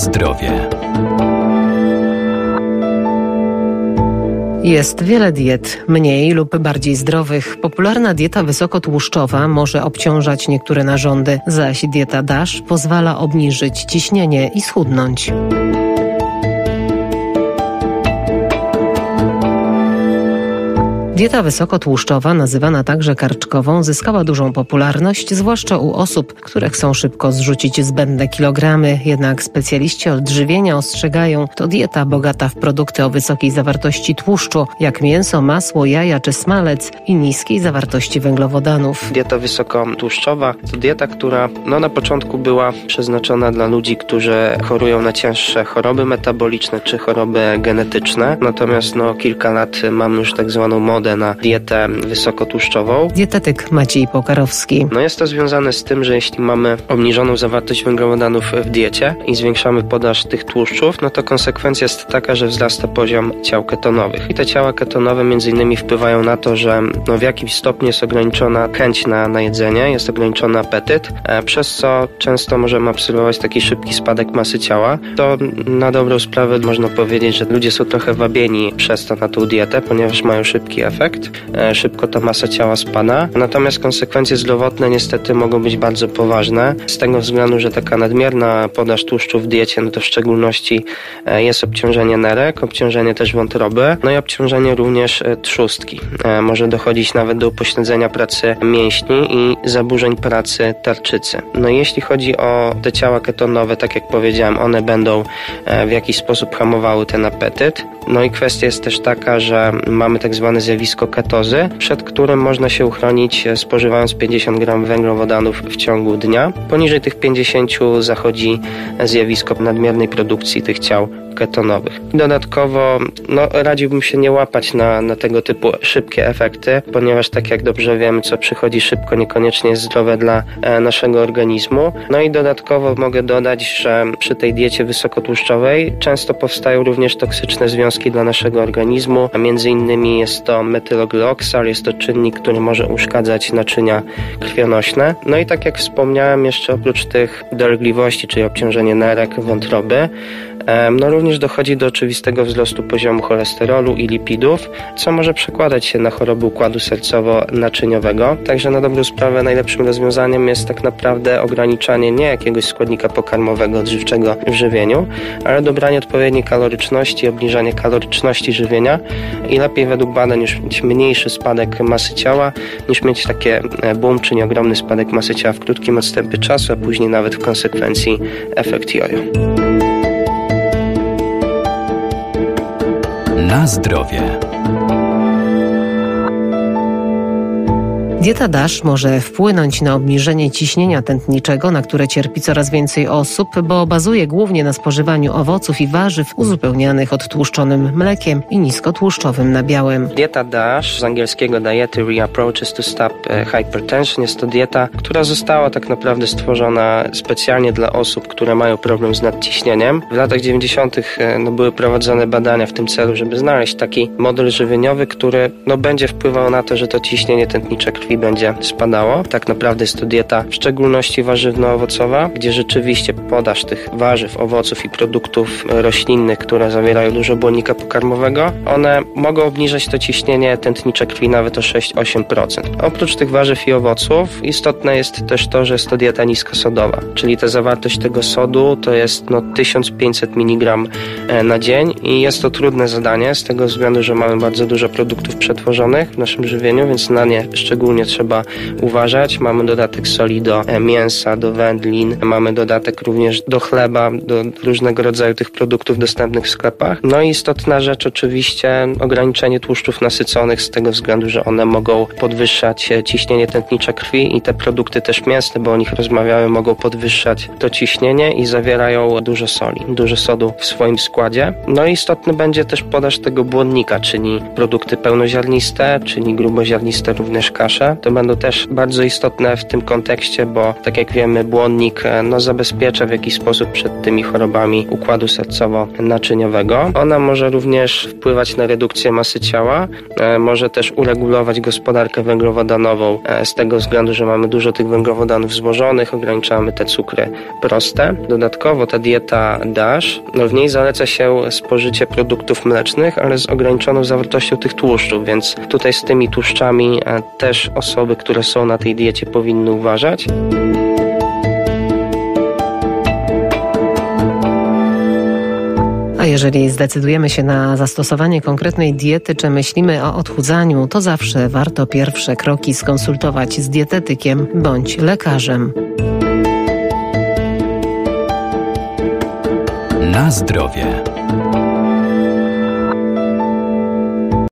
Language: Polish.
zdrowie. Jest wiele diet, mniej lub bardziej zdrowych. Popularna dieta wysokotłuszczowa może obciążać niektóre narządy, zaś dieta DASH pozwala obniżyć ciśnienie i schudnąć. Dieta wysokotłuszczowa, nazywana także karczkową, zyskała dużą popularność, zwłaszcza u osób, które chcą szybko zrzucić zbędne kilogramy. Jednak specjaliści odżywienia ostrzegają, to dieta bogata w produkty o wysokiej zawartości tłuszczu, jak mięso, masło, jaja czy smalec i niskiej zawartości węglowodanów. Dieta wysokotłuszczowa to dieta, która no, na początku była przeznaczona dla ludzi, którzy chorują na cięższe choroby metaboliczne czy choroby genetyczne. Natomiast no, kilka lat mamy już tak zwaną modę na dietę wysokotłuszczową. Dietetyk Maciej Pokarowski. No jest to związane z tym, że jeśli mamy obniżoną zawartość węglowodanów w diecie i zwiększamy podaż tych tłuszczów, no to konsekwencja jest taka, że wzrasta poziom ciał ketonowych. I te ciała ketonowe między innymi wpływają na to, że no w jakimś stopniu jest ograniczona chęć na, na jedzenie, jest ograniczony apetyt, e, przez co często możemy obserwować taki szybki spadek masy ciała. To na dobrą sprawę można powiedzieć, że ludzie są trochę wabieni przez to na tą dietę, ponieważ mają szybki efekt efekt. E, szybko ta masa ciała spada. Natomiast konsekwencje zdrowotne niestety mogą być bardzo poważne. Z tego względu, że taka nadmierna podaż tłuszczu w diecie, no to w szczególności e, jest obciążenie nerek, obciążenie też wątroby, no i obciążenie również e, trzustki. Może dochodzić nawet do upośledzenia pracy mięśni i zaburzeń pracy tarczycy. No i jeśli chodzi o te ciała ketonowe, tak jak powiedziałem, one będą w jakiś sposób hamowały ten apetyt. No i kwestia jest też taka, że mamy tak zwane zjawisko ketozy, przed którym można się uchronić e, spożywając 50 gram węglowodanów w ciągu dnia. Poniżej tych 50 zachodzi zjawisko nadmiernej produkcji tych ciał ketonowych. Dodatkowo no, radziłbym się nie łapać na, na tego typu szybkie efekty, ponieważ tak jak dobrze wiemy, co przychodzi szybko, niekoniecznie jest zdrowe dla e, naszego organizmu. No i dodatkowo mogę dodać, że przy tej diecie wysokotłuszczowej często powstają również toksyczne związki dla naszego organizmu, a między innymi jest to metylogloxal, jest to czynnik, który może uszkadzać naczynia krwionośne. No i tak jak wspomniałem, jeszcze oprócz tych dolegliwości, czyli obciążenie nerek, wątroby, no również dochodzi do oczywistego wzrostu poziomu cholesterolu i lipidów, co może przekładać się na choroby układu sercowo-naczyniowego. Także na dobrą sprawę najlepszym rozwiązaniem jest tak naprawdę ograniczanie nie jakiegoś składnika pokarmowego, odżywczego w żywieniu, ale dobranie odpowiedniej kaloryczności, obniżanie kaloryczności żywienia i lepiej według badań już mieć mniejszy spadek masy ciała, niż mieć takie e, boom, czyli ogromny spadek masy ciała w krótkim odstępie czasu, a później nawet w konsekwencji efekt jojo. Na zdrowie. Dieta DASH może wpłynąć na obniżenie ciśnienia tętniczego, na które cierpi coraz więcej osób, bo bazuje głównie na spożywaniu owoców i warzyw uzupełnianych odtłuszczonym mlekiem i niskotłuszczowym nabiałem. Dieta DASH, z angielskiego Dietary Approaches to Stop e, Hypertension, jest to dieta, która została tak naprawdę stworzona specjalnie dla osób, które mają problem z nadciśnieniem. W latach 90. E, no, były prowadzone badania w tym celu, żeby znaleźć taki model żywieniowy, który no, będzie wpływał na to, że to ciśnienie tętnicze krwi krwi będzie spadało. Tak naprawdę jest to dieta w szczególności warzywno-owocowa, gdzie rzeczywiście podaż tych warzyw, owoców i produktów roślinnych, które zawierają dużo błonnika pokarmowego, one mogą obniżać to ciśnienie tętnicze krwi nawet o 6-8%. Oprócz tych warzyw i owoców istotne jest też to, że jest to dieta niskosodowa, czyli ta zawartość tego sodu to jest no, 1500 mg e, na dzień i jest to trudne zadanie z tego względu, że mamy bardzo dużo produktów przetworzonych w naszym żywieniu, więc na nie szczególnie trzeba uważać. Mamy dodatek soli do e, mięsa, do wędlin, mamy dodatek również do chleba, do różnego rodzaju tych produktów dostępnych w sklepach. No i istotna rzecz oczywiście ograniczenie tłuszczów nasyconych z tego względu, że one mogą podwyższać e, ciśnienie tętnicze krwi i te produkty też mięsne, bo o nich rozmawiamy, mogą podwyższać to ciśnienie i zawierają dużo soli, dużo sodu w swoim składzie. No i istotny będzie też podaż tego błonnika, czyli produkty pełnoziarniste, czyli gruboziarniste również kasze, To będą też bardzo istotne w tym kontekście, bo tak jak wiemy, błonnik e, no, zabezpiecza w jakiś sposób przed tymi chorobami układu sercowo-naczyniowego. Ona może również wpływać na redukcję masy ciała, e, może też uregulować gospodarkę węglowodanową e, z tego względu, że mamy dużo tych węglowodanów złożonych, ograniczamy te cukry proste. Dodatkowo ta dieta DASH, no w niej zaleca się spożycie produktów mlecznych, ale z ograniczoną zawartością tych tłuszczów, więc tutaj z tymi tłuszczami też osoby, które są na tej diecie powinny uważać. A jeżeli zdecydujemy się na zastosowanie konkretnej diety, czy myślimy o odchudzaniu, to zawsze warto pierwsze kroki skonsultować z dietetykiem bądź lekarzem. Na zdrowie.